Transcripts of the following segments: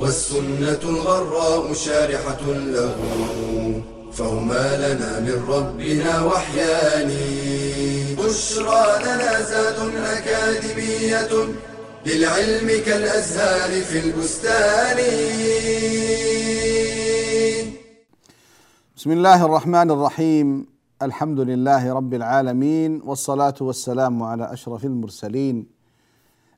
والسنة الغراء شارحة له فهما لنا من ربنا وحيان. بشرى لنا زاد أكاديمية للعلم كالأزهار في البستان. بسم الله الرحمن الرحيم. الحمد لله رب العالمين والصلاة والسلام على أشرف المرسلين.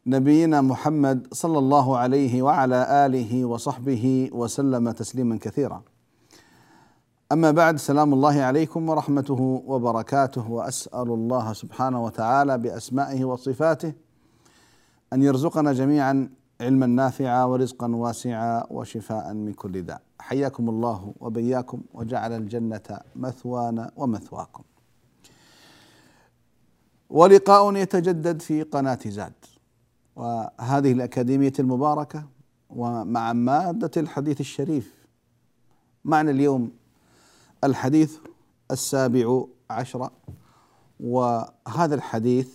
نبينا محمد صلى الله عليه وعلى آله وصحبه وسلم تسليما كثيرا. أما بعد سلام الله عليكم ورحمته وبركاته وأسأل الله سبحانه وتعالى بأسمائه وصفاته أن يرزقنا جميعا علما نافعا ورزقا واسعا وشفاء من كل داء. حياكم الله وبياكم وجعل الجنة مثوانا ومثواكم. ولقاء يتجدد في قناة زاد. وهذه الأكاديمية المباركة ومع مادة الحديث الشريف. معنا اليوم الحديث السابع عشر وهذا الحديث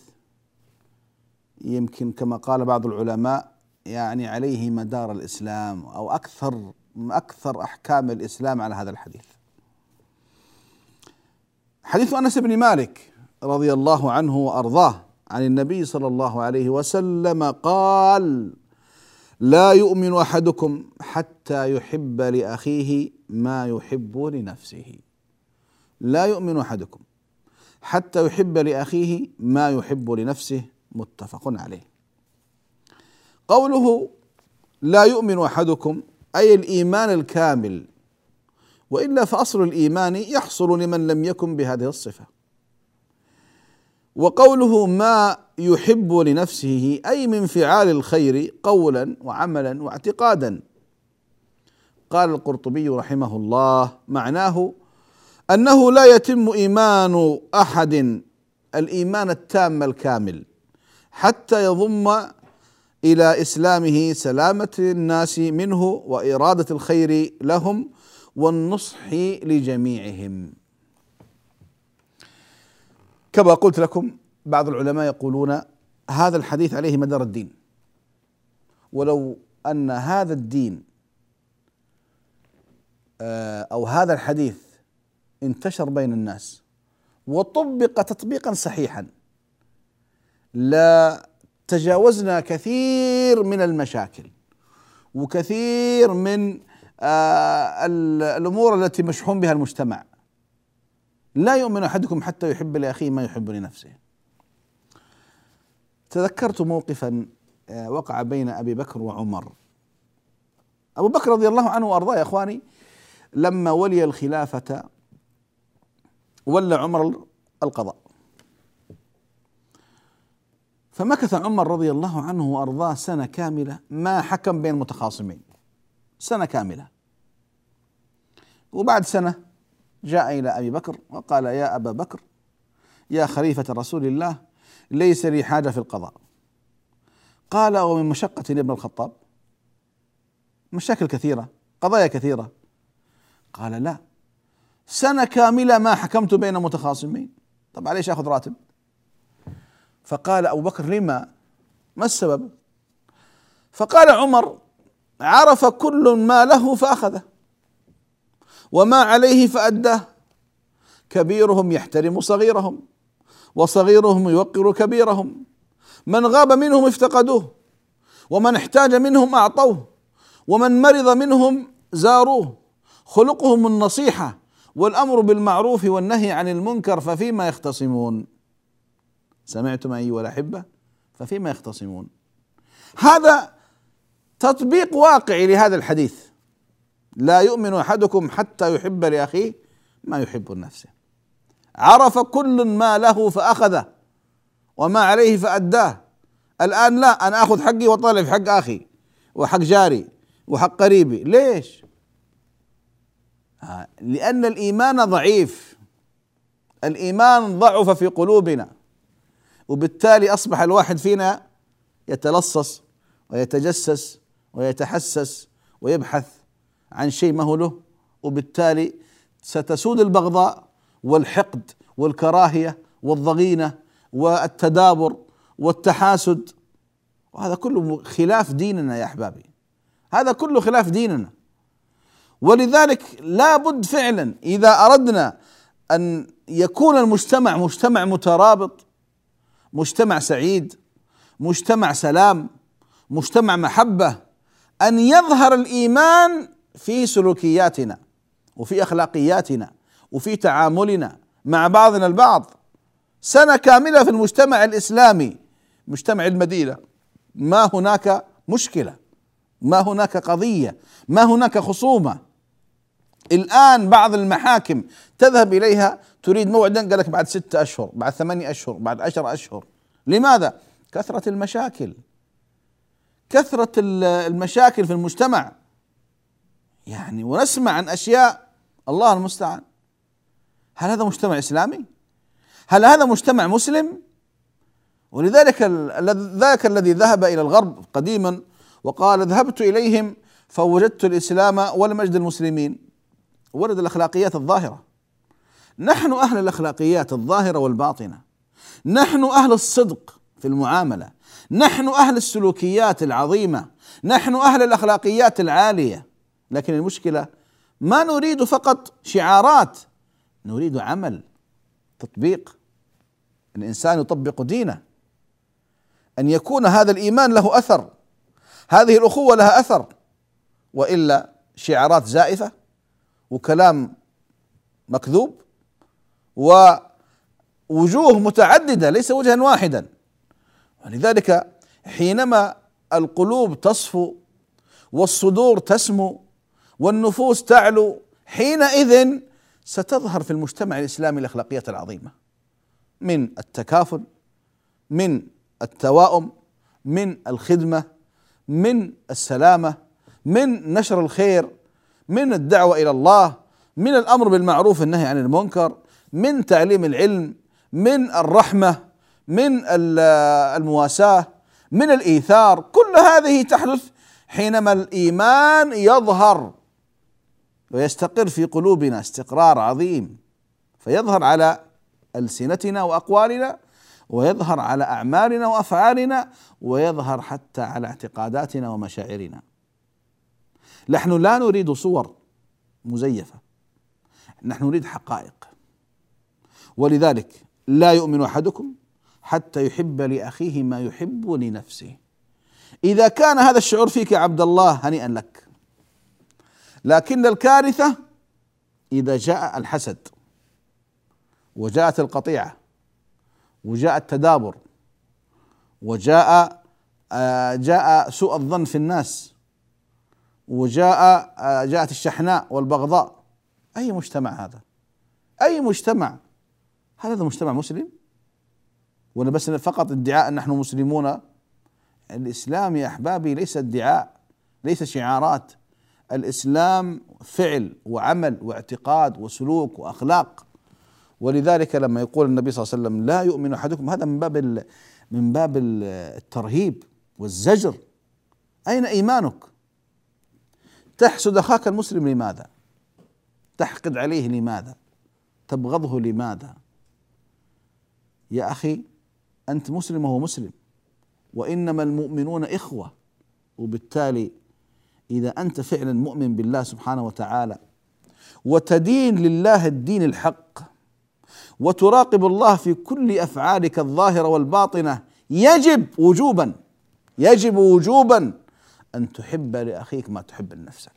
يمكن كما قال بعض العلماء يعني عليه مدار الإسلام أو أكثر أكثر أحكام الإسلام على هذا الحديث. حديث أنس بن مالك رضي الله عنه وأرضاه. عن النبي صلى الله عليه وسلم قال لا يؤمن أحدكم حتى يحب لأخيه ما يحب لنفسه. لا يؤمن أحدكم حتى يحب لأخيه ما يحب لنفسه متفق عليه. قوله لا يؤمن أحدكم أي الإيمان الكامل وإلا فأصل الإيمان يحصل لمن لم يكن بهذه الصفة. وقوله ما يحب لنفسه أي من فعال الخير قولا وعملا واعتقادا قال القرطبي رحمه الله معناه أنه لا يتم إيمان أحد الإيمان التام الكامل حتى يضم إلى إسلامه سلامة الناس منه وإرادة الخير لهم والنصح لجميعهم. كما قلت لكم بعض العلماء يقولون هذا الحديث عليه مدار الدين. ولو أن هذا الدين أو هذا الحديث انتشر بين الناس وطبق تطبيقا صحيحا لا تجاوزنا كثير من المشاكل وكثير من آه الأمور التي مشحون بها المجتمع لا يؤمن أحدكم حتى يحب لأخيه ما يحب لنفسه. تذكرت موقفا آه وقع بين أبي بكر وعمر. أبو بكر رضي الله عنه وأرضاه يا إخواني لما ولي الخلافة ولى عمر القضاء. فمكث عمر رضي الله عنه وأرضاه سنة كاملة ما حكم بين متخاصمين سنة كاملة. وبعد سنة جاء إلى أبي بكر وقال يا أبا بكر يا خليفة رسول الله ليس لي حاجة في القضاء. قال ومن مشقة ابن الخطاب مشاكل كثيرة قضايا كثيرة. قال لا سنة كاملة ما حكمت بين متخاصمين. طب ليش آخذ راتب؟ فقال أبو بكر لما؟ ما السبب؟ فقال عمر عرف كل ما له فأخذه. وما عليه فأداه. كبيرهم يحترم صغيرهم وصغيرهم يوقر كبيرهم. من غاب منهم افتقدوه ومن احتاج منهم أعطوه ومن مرض منهم زاروه. خلقهم النصيحة والأمر بالمعروف والنهي عن المنكر ففيما يختصمون. سمعتم أيها الأحبة؟ ففيما يختصمون. هذا تطبيق واقعي لهذا الحديث. لا يؤمن أحدكم حتى يحب لأخيه ما يحب لنفسه عرف كل ما له فأخذه وما عليه فأداه. الآن لا أنا آخذ حقي وأطالب حق أخي وحق جاري وحق قريبي. ليش؟ لأن الإيمان ضعيف. الإيمان ضعف في قلوبنا. وبالتالي أصبح الواحد فينا يتلصص ويتجسس ويتحسس ويبحث عن شيء ما هو له وبالتالي ستسود البغضاء والحقد والكراهية والضغينة والتدابر والتحاسد. وهذا كله خلاف ديننا يا أحبابي. هذا كله خلاف ديننا. ولذلك لابد فعلا إذا أردنا أن يكون المجتمع مجتمع مترابط مجتمع سعيد مجتمع سلام مجتمع محبة أن يظهر الإيمان في سلوكياتنا وفي أخلاقياتنا وفي تعاملنا مع بعضنا البعض. سنة كاملة في المجتمع الإسلامي مجتمع المدينة ما هناك مشكلة ما هناك قضية ما هناك خصومة. الآن بعض المحاكم تذهب إليها تريد موعدا قال لك بعد ستة أشهر بعد ثمانية أشهر بعد عشر أشهر. لماذا؟ كثرة المشاكل. كثرة المشاكل في المجتمع. يعني ونسمع عن أشياء الله المستعان. هل هذا مجتمع إسلامي؟ هل هذا مجتمع مسلم؟ ولذلك ذاك الذي ذهب إلى الغرب قديما وقال ذهبت إليهم فوجدت الإسلام ولم اجد المسلمين. ولد الأخلاقيات الظاهرة. نحن أهل الأخلاقيات الظاهرة والباطنة. نحن أهل الصدق في المعاملة. نحن أهل السلوكيات العظيمة. نحن أهل الأخلاقيات العالية. لكن المشكلة ما نريد فقط شعارات نريد عمل تطبيق. الإنسان يطبق دينه. أن يكون هذا الإيمان له أثر. هذه الأخوة لها أثر. وإلا شعارات زائفة وكلام مكذوب ووجوه متعددة ليس وجها واحدا. ولذلك حينما القلوب تصفو والصدور تسمو والنفوس تعلو حينئذ ستظهر في المجتمع الإسلامي الاخلاقيات العظيمة. من التكافل من التواؤم من الخدمة من السلامة من نشر الخير من الدعوة إلى الله من الأمر بالمعروف والنهي عن المنكر من تعليم العلم من الرحمة من المواساة من الإيثار. كل هذه تحدث حينما الإيمان يظهر. ويستقر في قلوبنا استقرار عظيم فيظهر على ألسنتنا وأقوالنا ويظهر على أعمالنا وأفعالنا ويظهر حتى على اعتقاداتنا ومشاعرنا. نحن لا نريد صور مزيفة نحن نريد حقائق. ولذلك لا يؤمن أحدكم حتى يحب لأخيه ما يحب لنفسه. إذا كان هذا الشعور فيك يا عبد الله هنيئا لك. لكن الكارثة إذا جاء الحسد وجاءت القطيعة وجاء التدابر وجاء آه، جاء سوء الظن في الناس وجاء آه، جاءت الشحناء والبغضاء أي مجتمع هذا؟ أي مجتمع؟ هل هذا مجتمع مسلم؟ ولا بس فقط ادعاء ان نحن مسلمون؟ الإسلام يا أحبابي ليس ادعاء ليس شعارات الإسلام فعل وعمل واعتقاد وسلوك وأخلاق ولذلك لما يقول النبي صلى الله عليه وسلم لا يؤمن أحدكم هذا من باب من باب الترهيب والزجر أين إيمانك؟ تحسد أخاك المسلم لماذا؟ تحقد عليه لماذا؟ تبغضه لماذا؟ يا أخي أنت مسلم وهو مسلم وإنما المؤمنون إخوة وبالتالي إذا أنت فعلا مؤمن بالله سبحانه وتعالى وتدين لله الدين الحق وتراقب الله في كل أفعالك الظاهرة والباطنة يجب وجوبا يجب وجوبا أن تحب لأخيك ما تحب لنفسك.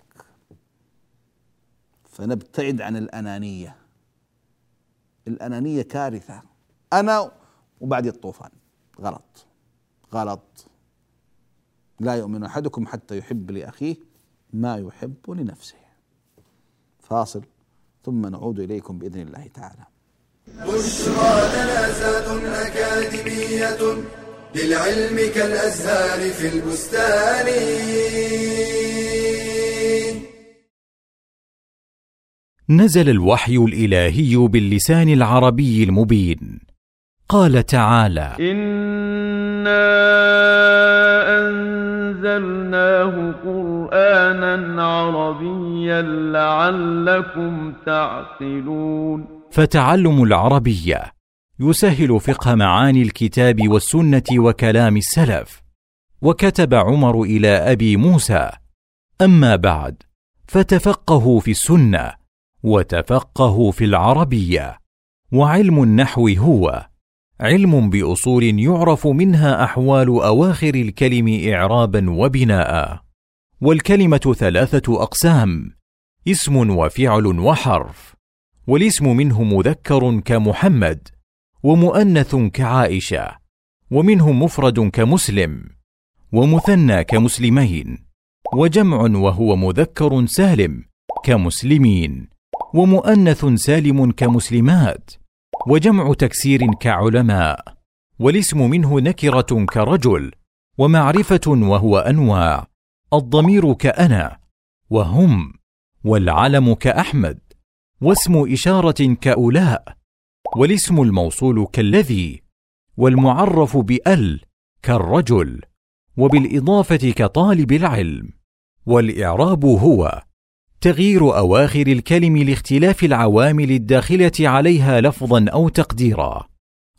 فنبتعد عن الأنانية. الأنانية كارثة. أنا وبعد الطوفان. غلط. غلط. لا يؤمن أحدكم حتى يحب لأخيه ما يحب لنفسه. فاصل. ثم نعود إليكم بإذن الله تعالى. بشرى لنا أكاديمية للعلم كالأزهار في البستان. نزل الوحي الإلهي باللسان العربي المبين. قال تعالى انا انزلناه قرانا عربيا لعلكم تعقلون فتعلم العربية يسهل فقه معاني الكتاب والسنة وكلام السلف. وكتب عمر إلى أبي موسى. أما بعد فتفقهوا في السنة وتفقهوا في العربية وعلم النحو هو علم بأصول يعرف منها أحوال أواخر الكلم اعرابا وبناء. والكلمة ثلاثة أقسام اسم وفعل وحرف والاسم منه مذكر كمحمد ومؤنث كعائشة ومنه مفرد كمسلم ومثنى كمسلمين وجمع وهو مذكر سالم كمسلمين ومؤنث سالم كمسلمات. وجمع تكسير كعلماء والاسم منه نكرة كرجل ومعرفة وهو أنواع الضمير كأنا وهم والعلم كأحمد واسم إشارة كأولاء والاسم الموصول كالذي والمعرف بأل كالرجل وبالإضافة كطالب العلم والإعراب هو تغيير أواخر الكلم لاختلاف العوامل الداخلة عليها لفظا أو تقديرا.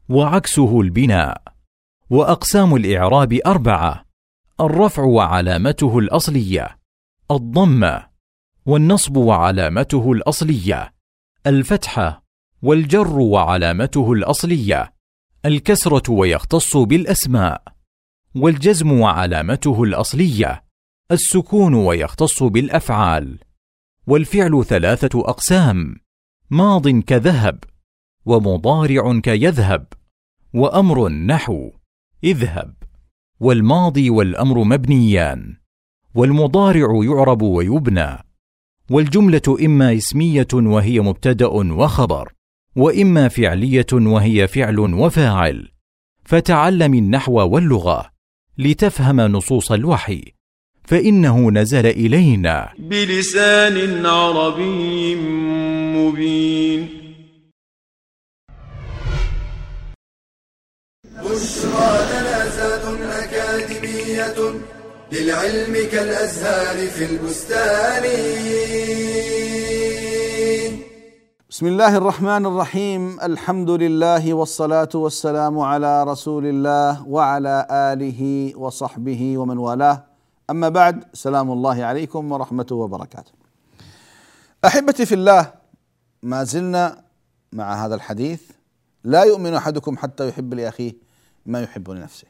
وعكسه البناء. وأقسام الإعراب أربعة الرفع وعلامته الأصلية الضمه والنصب وعلامته الأصلية الفتحه والجر وعلامته الأصلية الكسرة ويختص بالأسماء والجزم وعلامته الأصلية السكون ويختص بالأفعال. والفعل ثلاثة أقسام ماض كذهب ومضارع كيذهب وأمر نحو اذهب. والماضي والأمر مبنيان والمضارع يعرب ويبنى والجملة إما اسمية وهي مبتدأ وخبر وإما فعلية وهي فعل وفاعل. فتعلم النحو واللغة لتفهم نصوص الوحي. فإنه نزل إلينا. بلسان عربي مبين. بشرى لنا زاد أكاديمية للعلم كالأزهار في البستان. بسم الله الرحمن الرحيم. الحمد لله والصلاة والسلام على رسول الله وعلى آله وصحبه ومن والاه. أما بعد سلام الله عليكم ورحمته وبركاته. أحبتي في الله ما زلنا مع هذا الحديث لا يؤمن أحدكم حتى يحب لأخيه ما يحب لنفسه.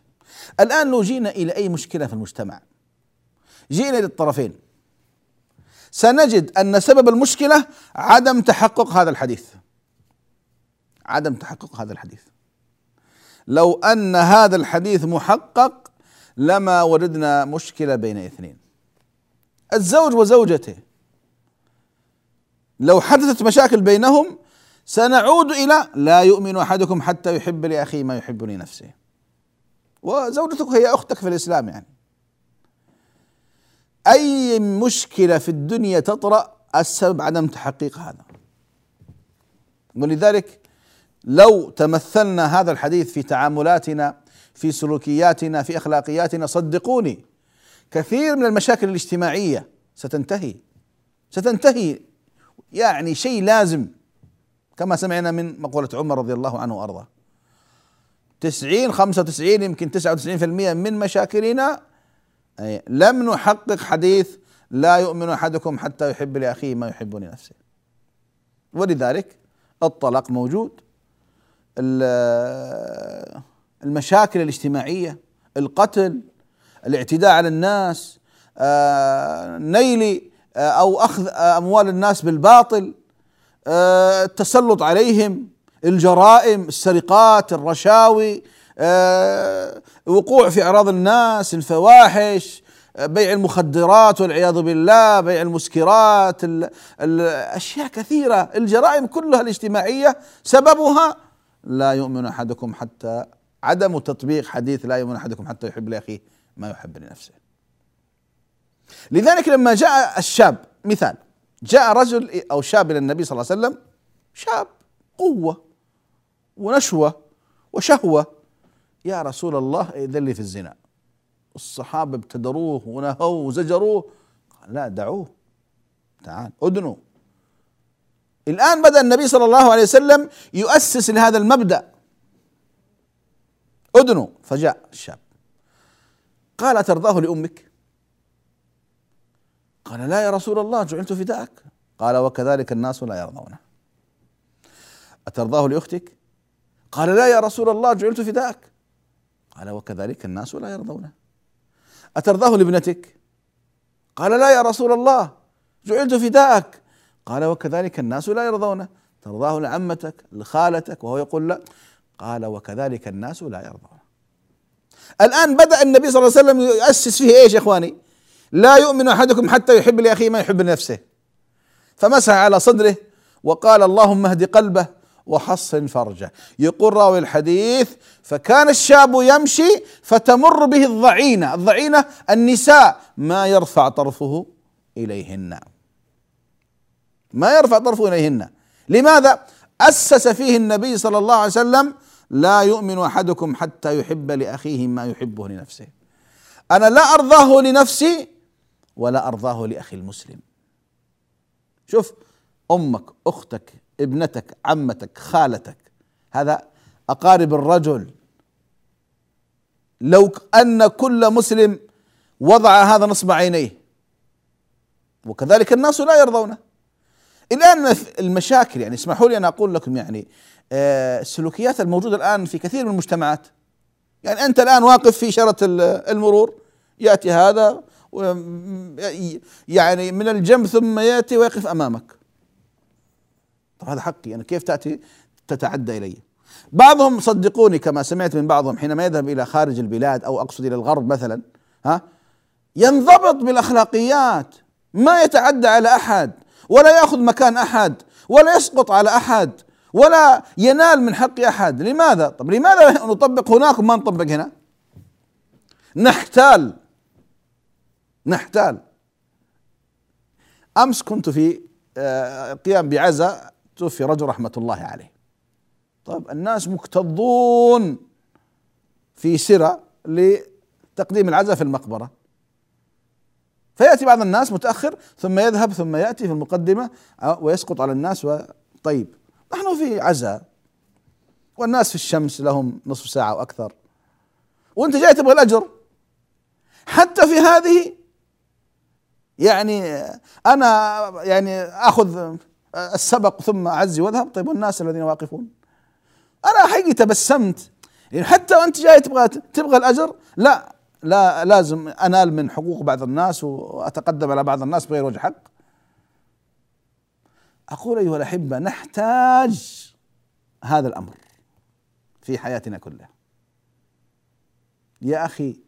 الآن لو جينا إلى أي مشكلة في المجتمع جينا للطرفين سنجد أن سبب المشكلة عدم تحقق هذا الحديث. عدم تحقق هذا الحديث. لو أن هذا الحديث محقق لما وجدنا مشكلة بين اثنين. الزوج وزوجته. لو حدثت مشاكل بينهم سنعود إلى لا يؤمن أحدكم حتى يحب لأخيه ما يحب لنفسه. وزوجتك هي أختك في الإسلام يعني. أي مشكلة في الدنيا تطرأ السبب عدم تحقيق هذا. ولذلك لو تمثلنا هذا الحديث في تعاملاتنا في سلوكياتنا في أخلاقياتنا صدقوني. كثير من المشاكل الاجتماعية ستنتهي. ستنتهي. يعني شيء لازم كما سمعنا من مقولة عمر رضي الله عنه وأرضاه. تسعين خمسة وتسعين يمكن تسعة وتسعين في المية من مشاكلنا أي لم نحقق حديث لا يؤمن أحدكم حتى يحب لأخيه ما يحب لنفسه. ولذلك الطلاق موجود. المشاكل الاجتماعية القتل الاعتداء على الناس آه، نيل آه، أو أخذ أموال الناس بالباطل آه، التسلط عليهم الجرائم السرقات الرشاوي وقوع في أعراض الناس الفواحش بيع المخدرات والعياذ بالله بيع المسكرات الاشياء كثيرة الجرائم كلها الاجتماعية سببها لا يؤمن أحدكم حتى عدم تطبيق حديث لا يؤمن أحدكم حتى يحب لأخيه ما يحب لنفسه. لذلك لما جاء الشاب مثال جاء رجل أو شاب إلى النبي صلى الله عليه وسلم شاب قوة ونشوة وشهوة. يا رسول الله ائذن لي في الزنا. الصحابة ابتدروه ونهوه وزجروه. قال لا دعوه. تعال ادنوا الآن بدأ النبي صلى الله عليه وسلم يؤسس لهذا المبدأ. ادنوا فجاء الشاب. قال أترضاه لأمك؟ قال لا يا رسول الله جعلت فداءك. قال وكذلك الناس لا يرضونه أترضاه لأختك؟ قال لا يا رسول الله جعلت فداءك. قال وكذلك الناس لا يرضونه أترضاه لابنتك؟ قال لا يا رسول الله جعلت فداءك. قال وكذلك الناس لا يرضونه ترضاه لعمتك لخالتك وهو يقول لا. قال وكذلك الناس لا يرضونه الآن بدأ النبي صلى الله عليه وسلم يؤسس فيه إيش يا إخواني؟ لا يؤمن أحدكم حتى يحب لأخيه ما يحب لنفسه. فمسح على صدره وقال اللهم اهد قلبه وحصن فرجه. يقول راوي الحديث فكان الشاب يمشي فتمر به الضعينة. الضعينة النساء. ما يرفع طرفه إليهن. ما يرفع طرفه إليهن. لماذا؟ أسس فيه النبي صلى الله عليه وسلم لا يؤمن أحدكم حتى يحب لأخيه ما يحبه لنفسه. أنا لا أرضاه لنفسي ولا أرضاه لأخي المسلم. شوف أمك أختك ابنتك عمتك خالتك هذا أقارب الرجل. لو أن كل مسلم وضع هذا نصب عينيه وكذلك الناس لا يرضونه. الآن المشاكل يعني اسمحوا لي أن أقول لكم يعني السلوكيات الموجودة الآن في كثير من المجتمعات. يعني أنت الآن واقف في شرة المرور يأتي هذا يعني من الجنب ثم يأتي ويقف أمامك. طب هذا حقي أنا كيف تأتي؟ تتعدى إلي. بعضهم صدقوني كما سمعت من بعضهم حينما يذهب إلى خارج البلاد أو أقصد إلى الغرب مثلا ها ينضبط بالأخلاقيات. ما يتعدى على أحد ولا يأخذ مكان أحد ولا يسقط على أحد. ولا ينال من حق أحد. لماذا؟ طب لماذا نطبق هناك وما نطبق هنا؟ نحتال. نحتال. أمس كنت في آه، قيام بعزاء توفي رجل رحمة الله عليه. طيب الناس مكتظون في سرة لتقديم العزاء في المقبرة. فيأتي بعض الناس متأخر ثم يذهب ثم يأتي في المقدمة آه، ويسقط على الناس طيب. نحن في عزاء والناس في الشمس لهم نصف ساعة وأكثر وأنت جاي تبغى الأجر. حتى في هذه يعني أنا يعني آخذ السبق ثم أعزي وأذهب. طيب والناس الذين واقفون؟ أنا حقيقي تبسمت. يعني حتى وأنت جاي تبغى تبغى الأجر لا لا لازم أنال من حقوق بعض الناس وأتقدم على بعض الناس بغير وجه حق. أقول أيها الأحبة نحتاج هذا الأمر في حياتنا كلها. يا أخي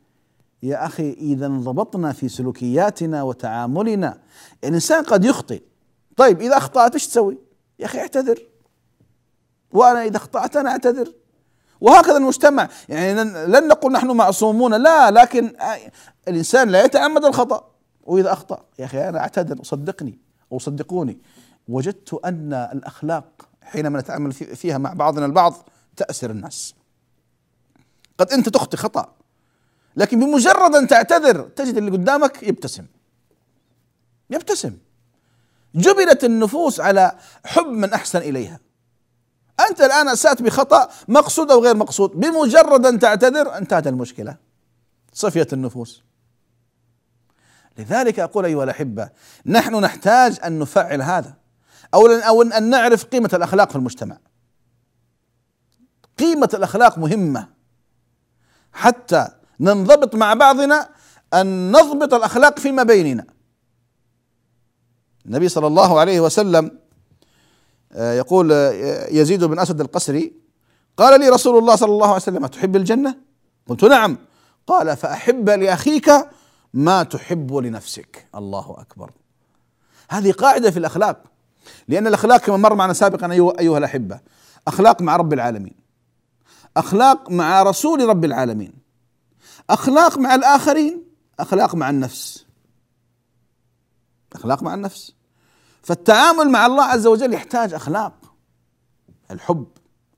يا أخي إذا انضبطنا في سلوكياتنا وتعاملنا الانسان قد يخطئ. طيب إذا أخطأت إيش تسوي؟ يا أخي اعتذر. وأنا إذا أخطأت أنا أعتذر. وهكذا المجتمع. يعني لن نقول نحن معصومون لا لكن الإنسان لا يتعمد الخطأ. وإذا أخطأ يا أخي أنا أعتذر صدقني أو صدقوني. وجدت أن الأخلاق حينما نتعامل فيها مع بعضنا البعض تأسر الناس. قد أنت تخطي خطأ لكن بمجرد أن تعتذر تجد اللي قدامك يبتسم. يبتسم. جبلت النفوس على حب من أحسن إليها. أنت الآن أسأت بخطأ مقصود أو غير مقصود. بمجرد أن تعتذر انتهت المشكلة. صفيت النفوس. لذلك أقول أيها الأحبة نحن نحتاج أن نفعل هذا. اولا أو ان نعرف قيمة الأخلاق في المجتمع. قيمة الأخلاق مهمة. حتى ننضبط مع بعضنا أن نضبط الأخلاق فيما بيننا. النبي صلى الله عليه وسلم آه، يقول آه، يزيد بن أسد القسري قال لي رسول الله صلى الله عليه وسلم تحب الجنة؟ قلت نعم. قال فأحب لأخيك ما تحب لنفسك. الله أكبر. هذه قاعدة في الأخلاق. لأن الأخلاق كما مر معنا سابقا أيها, أيها الأحبة أخلاق مع رب العالمين. أخلاق مع رسول رب العالمين. أخلاق مع الآخرين أخلاق مع النفس. أخلاق مع النفس. فالتعامل مع الله عز وجل يحتاج أخلاق. الحب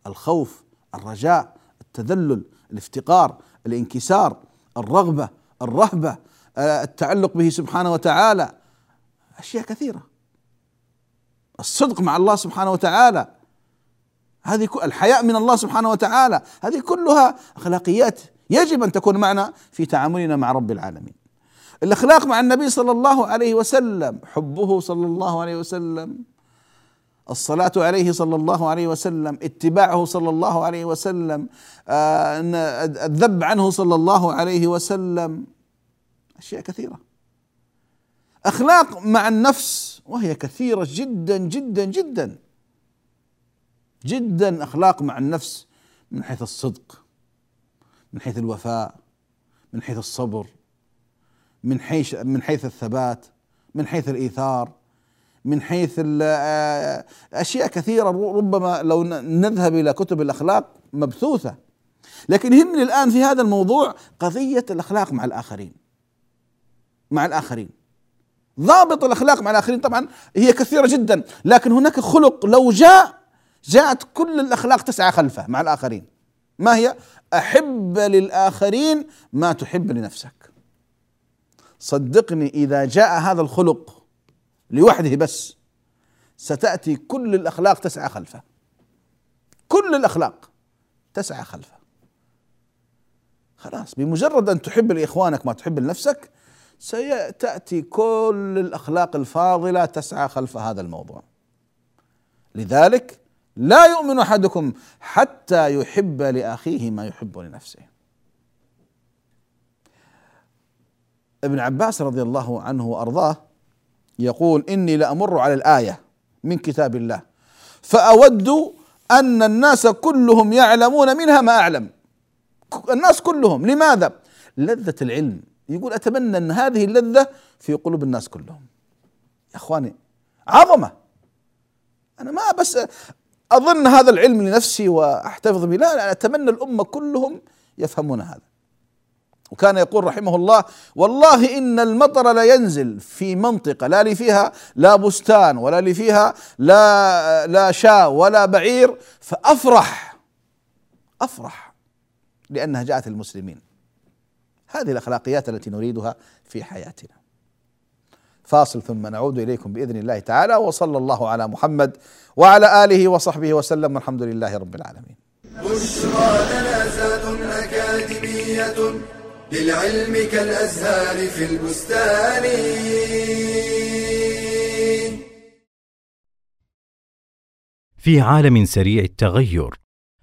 الخوف الرجاء التذلل الافتقار الانكسار الرغبة الرهبة آه، التعلق به سبحانه وتعالى. أشياء كثيرة. الصدق مع الله سبحانه وتعالى. هذه الحياء من الله سبحانه وتعالى. هذه كلها أخلاقيات يجب أن تكون معنا في تعاملنا مع رب العالمين. الأخلاق مع النبي صلى الله عليه وسلم حبه صلى الله عليه وسلم الصلاة عليه صلى الله عليه وسلم اتباعه صلى الله عليه وسلم آه، الذب عنه صلى الله عليه وسلم أشياء كثيرة. أخلاق مع النفس وهي كثيرة جدا جدا جدا. جدا أخلاق مع النفس من حيث الصدق من حيث الوفاء من حيث الصبر من حيث من حيث الثبات من حيث الإيثار من حيث آه، أشياء كثيرة. ربما لو نذهب إلى كتب الأخلاق مبثوثة. لكن يهمني الآن في هذا الموضوع قضية الأخلاق مع الآخرين. مع الآخرين. ضابط الأخلاق مع الآخرين طبعا هي كثيرة جدا لكن هناك خلق لو جاء جاءت كل الأخلاق تسعى خلفه مع الآخرين. ما هي؟ أحب للآخرين ما تحب لنفسك. صدقني إذا جاء هذا الخلق لوحده بس ستأتي كل الأخلاق تسعى خلفه. كل الأخلاق تسعى خلفه. خلاص بمجرد أن تحب لإخوانك ما تحب لنفسك سيأتي كل الأخلاق الفاضلة تسعى خلف هذا الموضوع. لذلك لا يؤمن أحدكم حتى يحب لأخيه ما يحب لنفسه. ابن عباس رضي الله عنه وأرضاه يقول إني لأمر على الآية من كتاب الله فأود أن الناس كلهم يعلمون منها ما أعلم. الناس كلهم لماذا؟ لذة العلم. يقول أتمنى أن هذه اللذة في قلوب الناس كلهم. يا أخواني عظمة. أنا ما بس أظن هذا العلم لنفسي وأحتفظ به لا, لا أتمنى الأمة كلهم يفهمون هذا. وكان يقول رحمه الله والله إن المطر لا ينزل في منطقة لا لي فيها لا بستان ولا لي فيها لا لا شاة ولا بعير فأفرح أفرح لأنها جاءت المسلمين. هذه الأخلاقيات التي نريدها في حياتنا فاصل ثم نعود إليكم بإذن الله تعالى وصلى الله على محمد وعلى آله وصحبه وسلم والحمد لله رب العالمين. بشرى لنا أكاديمية للعلم كالأزهار في البستان. في عالم سريع التغير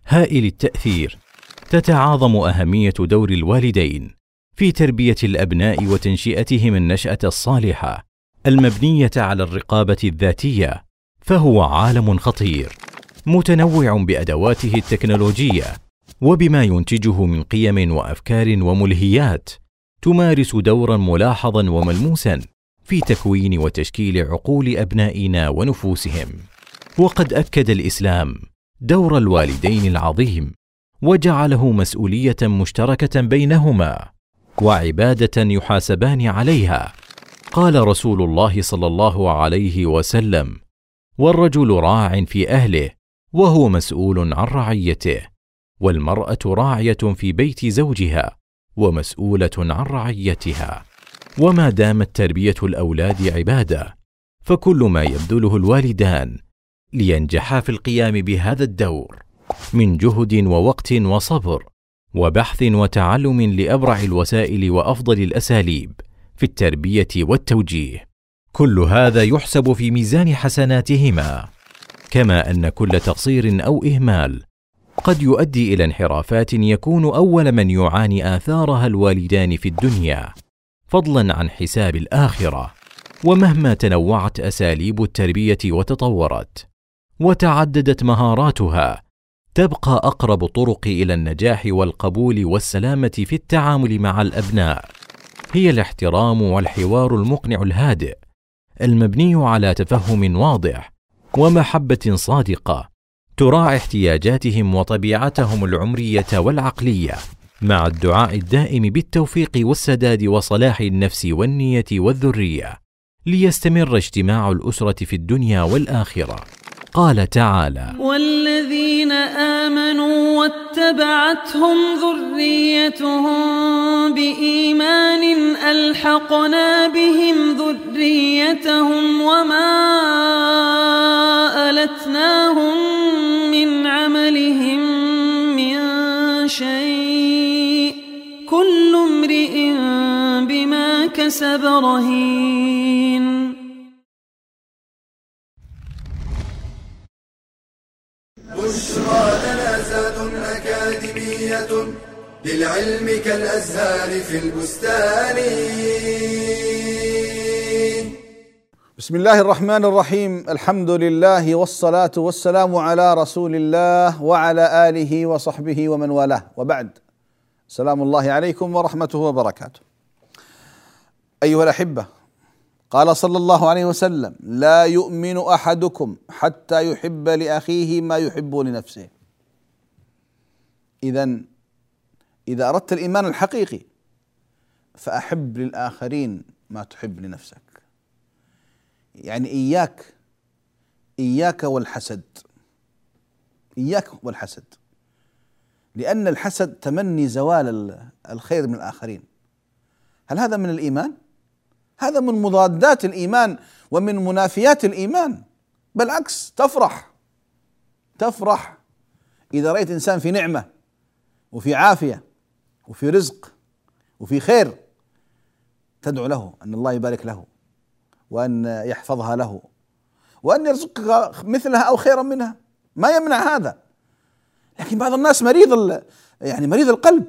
هائل التأثير تتعاظم أهمية دور الوالدين في تربية الأبناء وتنشئتهم النشأة الصالحة المبنية على الرقابة الذاتية فهو عالم خطير متنوع بأدواته التكنولوجية وبما ينتجه من قيم وأفكار وملهيات تمارس دورا ملاحظا وملموسا في تكوين وتشكيل عقول أبنائنا ونفوسهم. وقد أكد الإسلام دور الوالدين العظيم وجعله مسؤولية مشتركة بينهما. وعبادة يحاسبان عليها. قال رسول الله صلى الله عليه وسلم والرجل راع في أهله وهو مسؤول عن رعيته والمرأة راعية في بيت زوجها ومسؤولة عن رعيتها. وما دامت تربية الأولاد عبادة فكل ما يبذله الوالدان لينجحا في القيام بهذا الدور من جهد ووقت وصبر. وبحث وتعلم لأبرع الوسائل وأفضل الأساليب في التربية والتوجيه. كل هذا يحسب في ميزان حسناتهما كما أن كل تقصير أو إهمال قد يؤدي إلى انحرافات يكون أول من يعاني آثارها الوالدان في الدنيا فضلا عن حساب الآخرة ومهما تنوعت أساليب التربية وتطورت وتعددت مهاراتها تبقى أقرب طرق إلى النجاح والقبول والسلامة في التعامل مع الأبناء. هي الاحترام والحوار المقنع الهادئ المبني على تفهم واضح ومحبة صادقة تراعي احتياجاتهم وطبيعتهم العمرية والعقلية مع الدعاء الدائم بالتوفيق والسداد وصلاح النفس والنية والذرية ليستمر اجتماع الأسرة في الدنيا والآخرة. قال تعالى والذين آمنوا واتبعتهم ذريتهم بإيمان ألحقنا بهم ذريتهم وما ألتناهم من عملهم من شيء كل امرئ بما كسب رهين للعلم كالأزهار في البستان. بسم الله الرحمن الرحيم. الحمد لله والصلاة والسلام على رسول الله وعلى آله وصحبه ومن والاه. وبعد. سلام الله عليكم ورحمته وبركاته. أيها الأحبة قال صلى الله عليه وسلم لا يؤمن أحدكم حتى يحب لأخيه ما يحب لنفسه. إذا إذا أردت الإيمان الحقيقي فأحب للآخرين ما تحب لنفسك. يعني إياك إياك والحسد. إياك والحسد. لأن الحسد تمني زوال الخير من الآخرين. هل هذا من الإيمان؟ هذا من مضادات الإيمان ومن منافيات الإيمان. بالعكس تفرح. تفرح. إذا رأيت إنسان في نعمة وفي عافية وفي رزق وفي خير تدعو له أن الله يبارك له وأن يحفظها له وأن يرزقك مثلها أو خيرا منها. ما يمنع هذا. لكن بعض الناس مريض يعني مريض القلب.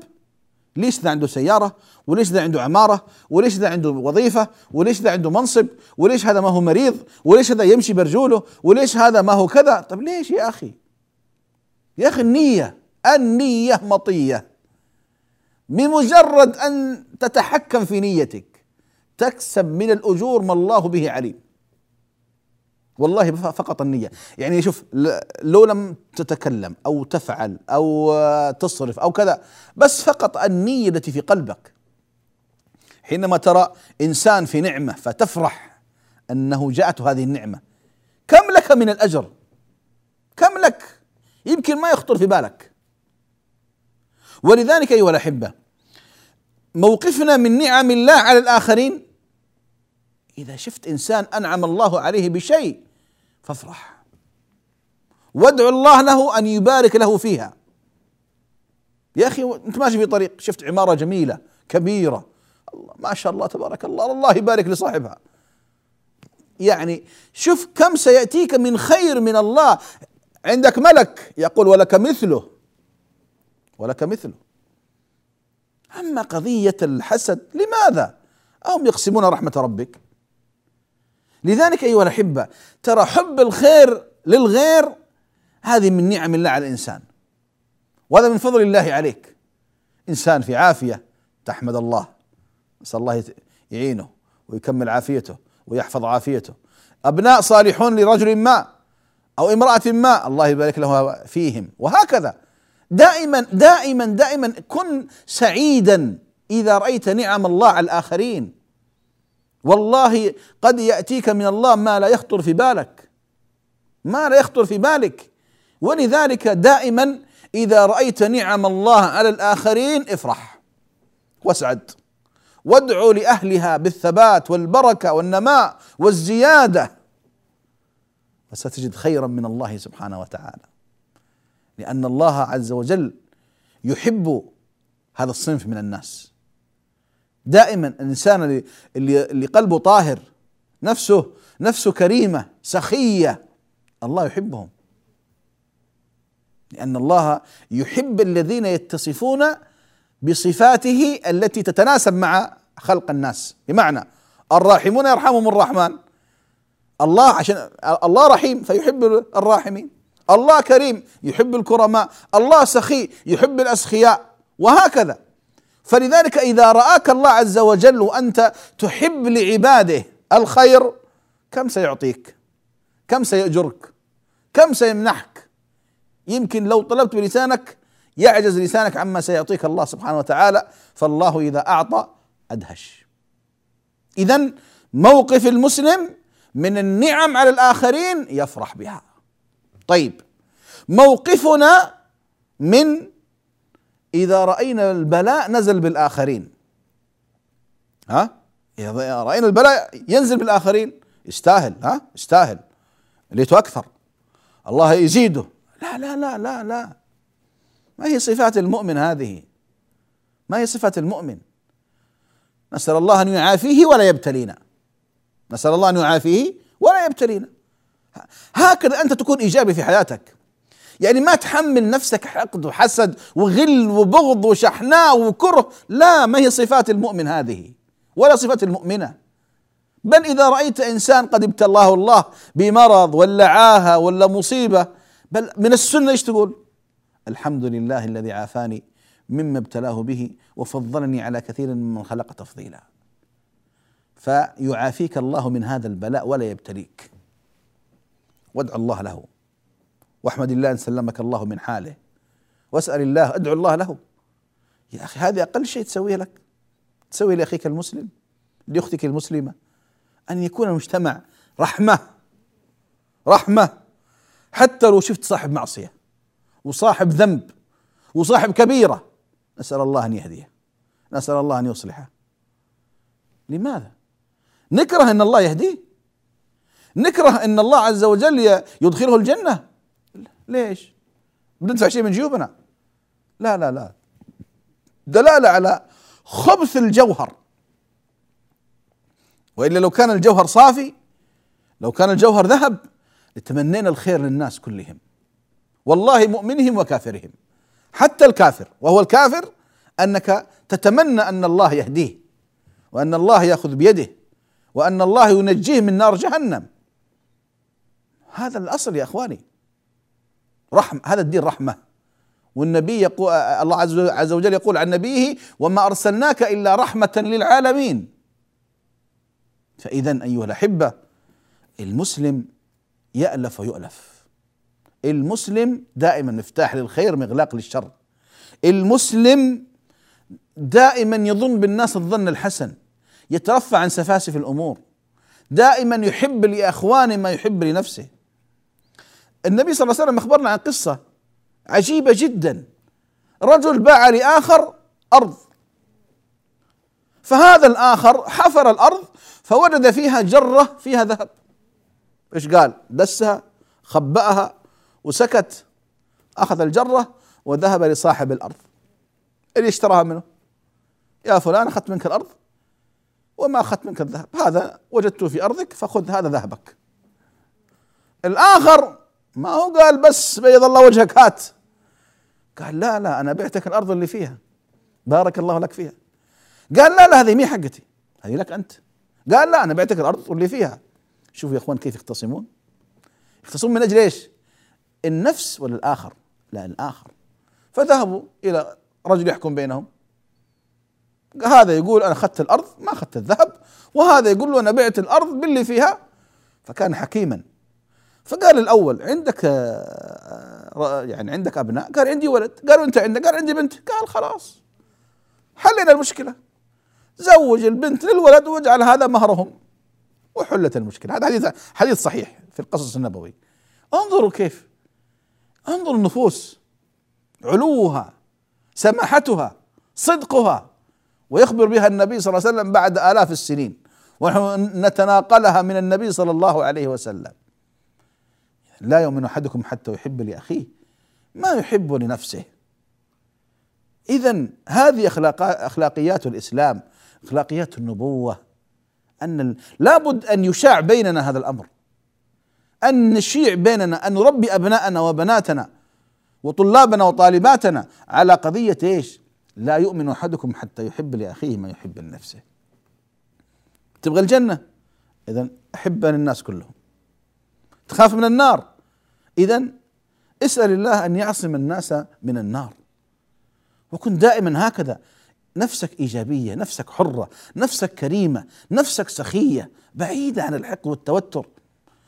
ليش ذا عنده سيارة؟ وليش ذا عنده عمارة؟ وليش ذا عنده وظيفة؟ وليش ذا عنده منصب؟ وليش هذا ما هو مريض؟ وليش هذا يمشي برجوله؟ وليش هذا ما هو كذا؟ طيب ليش يا أخي؟ يا أخي النية النية مطية. بمجرد أن تتحكم في نيتك تكسب من الأجور ما الله به عليم. والله فقط النية. يعني شوف لو لم تتكلم أو تفعل أو تصرف أو كذا بس فقط النية التي في قلبك. حينما ترى إنسان في نعمة فتفرح أنه جاءته هذه النعمة كم لك من الأجر؟ كم لك؟ يمكن ما يخطر في بالك. ولذلك أيها الأحبة موقفنا من نعم الله على الآخرين. إذا شفت إنسان أنعم الله عليه بشيء فافرح. وادعو الله له أن يبارك له فيها. يا أخي أنت ماشي في طريق شفت عمارة جميلة كبيرة. الله ما شاء الله تبارك الله الله يبارك لصاحبها. يعني شوف كم سيأتيك من خير من الله. عندك ملك يقول ولك مثله. ولك مثله. أما قضية الحسد لماذا؟ أهم يقسمون رحمة ربك. لذلك أيها الأحبة ترى حب الخير للغير هذه من نعم الله على الإنسان. وهذا من فضل الله عليك. إنسان في عافية تحمد الله. نسأل الله يعينه ويكمل عافيته ويحفظ عافيته. أبناء صالحون لرجل ما أو امرأة ما الله يبارك له فيهم. وهكذا. دائما دائما دائما كن سعيدا إذا رأيت نعم الله على الآخرين. والله قد يأتيك من الله ما لا يخطر في بالك. ما لا يخطر في بالك. ولذلك دائما إذا رأيت نعم الله على الآخرين افرح واسعد. وادعو لأهلها بالثبات والبركة والنماء والزيادة. وستجد خيرا من الله سبحانه وتعالى. لأن الله عز وجل يحب هذا الصنف من الناس. دائما الإنسان اللي اللي, قلبه طاهر نفسه نفسه كريمة سخية الله يحبهم. لأن الله يحب الذين يتصفون بصفاته التي تتناسب مع خلق الناس. بمعنى الراحمون يرحمهم الرحمن. الله عشان الله رحيم فيحب الراحمين. الله كريم يحب الكرماء الله سخي يحب الأسخياء وهكذا. فلذلك إذا رآك الله عز وجل وأنت تحب لعباده الخير كم سيعطيك؟ كم سيأجرك؟ كم سيمنحك؟ يمكن لو طلبت بلسانك يعجز لسانك عما سيعطيك الله سبحانه وتعالى فالله إذا أعطى أدهش. اذا موقف المسلم من النعم على الآخرين يفرح بها. طيب موقفنا من إذا رأينا البلاء نزل بالآخرين. ها؟ إذا رأينا البلاء ينزل بالآخرين. يستاهل ها؟ يستاهل. ليته أكثر. الله يزيده. لا لا لا لا لا. ما هي صفات المؤمن هذه؟ ما هي صفة المؤمن؟ نسأل الله أن يعافيه ولا يبتلينا. نسأل الله أن يعافيه ولا يبتلينا. هكذا أنت تكون إيجابي في حياتك. يعني ما تحمل نفسك حقد وحسد وغل وبغض وشحناء وكره. لا ما هي صفات المؤمن هذه؟ ولا صفات المؤمنة. بل إذا رأيت إنسان قد ابتلاه الله بمرض ولا عاهة ولا مصيبة بل من السنة إيش تقول؟ الحمد لله الذي عافاني مما ابتلاه به وفضلني على كثير ممن خلق تفضيلا. فيعافيك الله من هذا البلاء ولا يبتليك. وادع الله له. واحمد الله إن سلمك الله من حاله. واسأل الله ادعو الله له. يا أخي هذه أقل شيء تسويه لك. تسوي لأخيك المسلم لأختك المسلمة. أن يكون المجتمع رحمة رحمة. حتى لو شفت صاحب معصية وصاحب ذنب وصاحب كبيرة نسأل الله أن يهديه. نسأل الله أن يصلحه. لماذا؟ نكره إن الله يهديه؟ نكره إن الله عز وجل يدخله الجنة. ليش؟ بندفع شيء من جيوبنا. لا لا لا. دلالة على خبث الجوهر. وإلا لو كان الجوهر صافي لو كان الجوهر ذهب لتمنينا الخير للناس كلهم. والله مؤمنهم وكافرهم. حتى الكافر. وهو الكافر أنك تتمنى أن الله يهديه وأن الله يأخذ بيده وأن الله ينجيه من نار جهنم. هذا الأصل يا إخواني. رحم هذا الدين رحمة. والنبي يقول الله عز وجل يقول عن نبيه وما أرسلناك إلا رحمة للعالمين. فاذا أيها الأحبة المسلم يألف ويؤلف. المسلم دائما مفتاح للخير مغلاق للشر. المسلم دائما يظن بالناس الظن الحسن يترفع عن سفاسف الأمور. دائما يحب لإخوانه ما يحب لنفسه. النبي صلى الله عليه وسلم أخبرنا عن قصة عجيبة جدا. رجل باع لآخر أرض. فهذا الآخر حفر الأرض فوجد فيها جرة فيها ذهب. إيش قال؟ دسها خبأها وسكت. أخذ الجرة وذهب لصاحب الأرض. اللي اشتراها منه. يا فلان أخذت منك الأرض وما أخذت منك الذهب. هذا وجدته في أرضك فخذ هذا ذهبك. الآخر ما هو قال بس بيض الله وجهك هات. قال لا لا أنا بعتك الأرض اللي فيها. بارك الله لك فيها. قال لا لا هذه مي حقتي. هذه لك أنت. قال لا أنا بعتك الأرض واللي فيها. شوفوا يا إخوان كيف يختصمون. يختصمون من أجل إيش؟ النفس ولا الآخر لا الآخر. فذهبوا إلى رجل يحكم بينهم. هذا يقول أنا اخذت الأرض ما اخذت الذهب. وهذا يقول له أنا بعت الأرض باللي فيها. فكان حكيما. فقال الأول عندك آه، يعني عندك أبناء؟ قال عندي ولد. قالوا انت عندك؟ قال عندي بنت. قال خلاص حلنا المشكلة. زوج البنت للولد واجعل هذا مهرهم. وحلت المشكلة. هذا حديث حديث صحيح في القصص النبوي انظروا كيف انظروا النفوس علوها سماحتها صدقها ويخبر بها النبي صلى الله عليه وسلم بعد آلاف السنين. ونحن نتناقلها من النبي صلى الله عليه وسلم. لا يؤمن أحدكم حتى يحب لأخيه ما يحب لنفسه إذا هذه أخلاق أخلاقيات الإسلام أخلاقيات النبوة أن لابد أن يشاع بيننا هذا الأمر أن نشيع بيننا أن نربي أبناءنا وبناتنا وطلابنا وطالباتنا على قضية إيش؟ لا يؤمن أحدكم حتى يحب لأخيه ما يحب لنفسه. تبغى الجنة؟ اذا احب للناس كلهم. تخاف من النار؟ اذا اسأل الله أن يعصم الناس من النار. وكن دائما هكذا. نفسك إيجابية، نفسك حرة، نفسك كريمة، نفسك سخية، بعيدة عن الحقد والتوتر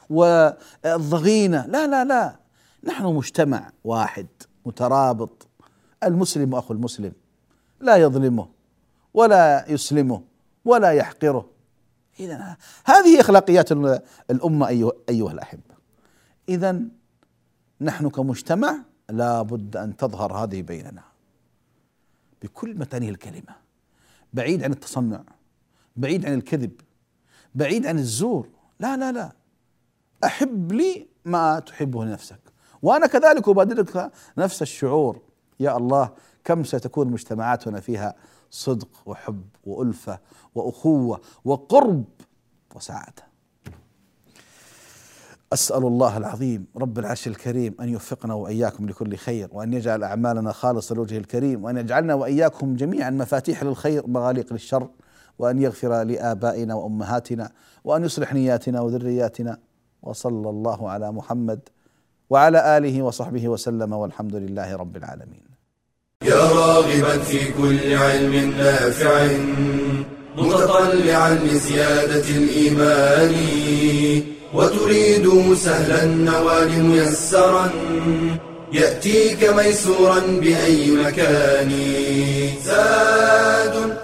والضغينة، لا لا لا. نحن مجتمع واحد مترابط. المسلم أخو المسلم. لا يظلمه ولا يسلمه ولا يحقره. إذا هذه أخلاقيات الأمة أيها, أيها الأحبة. إذا نحن كمجتمع لا بد أن تظهر هذه بيننا. بكل متانه الكلمة. بعيد عن التصنع. بعيد عن الكذب. بعيد عن الزور. لا لا لا. أحب لي ما تحبه لنفسك. وأنا كذلك أبادرك نفس الشعور. يا الله كم ستكون مجتمعاتنا فيها صدق وحب وألفة وأخوة وقرب وسعادة. أسأل الله العظيم رب العرش الكريم أن يوفقنا وإياكم لكل خير وأن يجعل أعمالنا خالصة لوجهه الكريم وأن يجعلنا وإياكم جميعا مفاتيح للخير مغاليق للشر وأن يغفر لآبائنا وأمهاتنا وأن يصلح نياتنا وذرياتنا. وصلى الله على محمد وعلى آله وصحبه وسلم والحمد لله رب العالمين. يا راغبا في كل علم نافع متطلعا لزيادة الإيمان. وتريد سهلا النوال ميسرا يأتيك ميسورا بأي مكان. زاد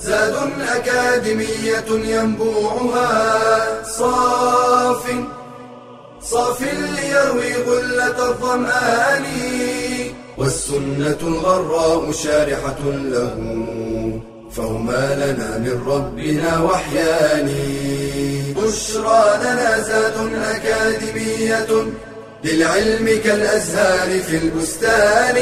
زاد أكاديمية ينبوعها. صاف صاف ليروي غلة الظمآن. والسنة الغراء شارحة له. فهما لنا من ربنا وحيان. بشرى لنا زاد أكاديمية للعلم كالأزهار في البستان.